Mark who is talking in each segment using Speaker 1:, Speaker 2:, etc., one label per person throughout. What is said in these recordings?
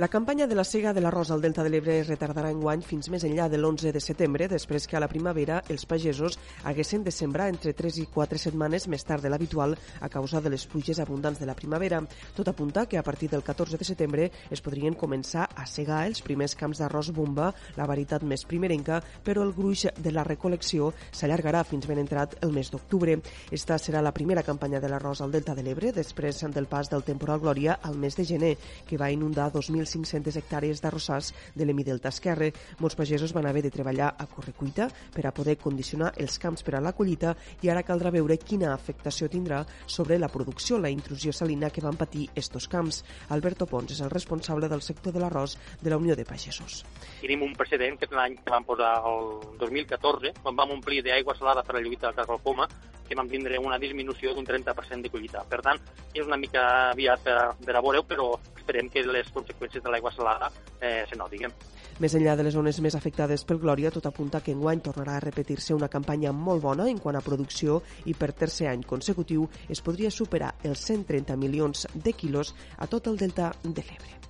Speaker 1: La campanya de la sega de l'arròs al Delta de l'Ebre es retardarà enguany fins més enllà de l'11 de setembre, després que a la primavera els pagesos haguessin de sembrar entre 3 i 4 setmanes més tard de l'habitual a causa de les pluges abundants de la primavera. Tot apunta que a partir del 14 de setembre es podrien començar a segar els primers camps d'arròs bomba, la varietat més primerenca, però el gruix de la recol·lecció s'allargarà fins ben entrat el mes d'octubre. Esta serà la primera campanya de l'arròs al Delta de l'Ebre després del pas del temporal Glòria al mes de gener, que va inundar 2.000 1.500 hectàrees d'arrossars de l'Emidelta Esquerre. Molts pagesos van haver de treballar a correcuita per a poder condicionar els camps per a la collita i ara caldrà veure quina afectació tindrà sobre la producció, la intrusió salina que van patir estos camps. Alberto Pons és el responsable del sector de l'arròs de la Unió de Pagesos.
Speaker 2: Tenim un precedent que l'any que vam posar el 2014, quan vam omplir d'aigua salada per a la lluita del Poma, que vam tindre una disminució d'un 30% de collita. Per tant, és una mica aviat per a, per a veure però esperem que les conseqüències de l'aigua salada eh, se notin.
Speaker 1: Més enllà de les zones més afectades pel Glòria, tot apunta que enguany tornarà a repetir-se una campanya molt bona en quant a producció i per tercer any consecutiu es podria superar els 130 milions de quilos a tot el delta de l'Ebre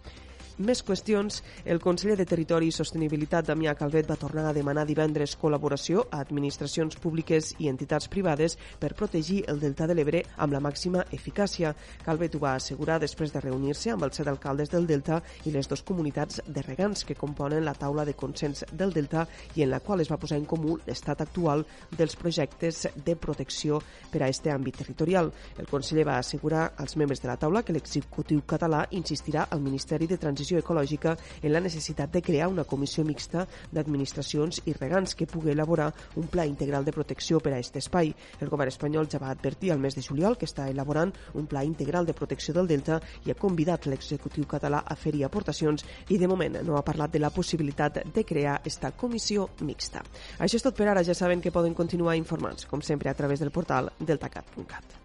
Speaker 1: més qüestions, el conseller de Territori i Sostenibilitat, Damià Calvet, va tornar a demanar divendres col·laboració a administracions públiques i entitats privades per protegir el Delta de l'Ebre amb la màxima eficàcia. Calvet ho va assegurar després de reunir-se amb els set alcaldes del Delta i les dues comunitats de regants que componen la taula de consens del Delta i en la qual es va posar en comú l'estat actual dels projectes de protecció per a aquest àmbit territorial. El conseller va assegurar als membres de la taula que l'executiu català insistirà al Ministeri de Transició transició ecològica en la necessitat de crear una comissió mixta d'administracions i regants que pugui elaborar un pla integral de protecció per a aquest espai. El govern espanyol ja va advertir al mes de juliol que està elaborant un pla integral de protecció del Delta i ha convidat l'executiu català a fer-hi aportacions i de moment no ha parlat de la possibilitat de crear esta comissió mixta. Això és tot per ara. Ja saben que poden continuar informats, com sempre, a través del portal deltacat.cat.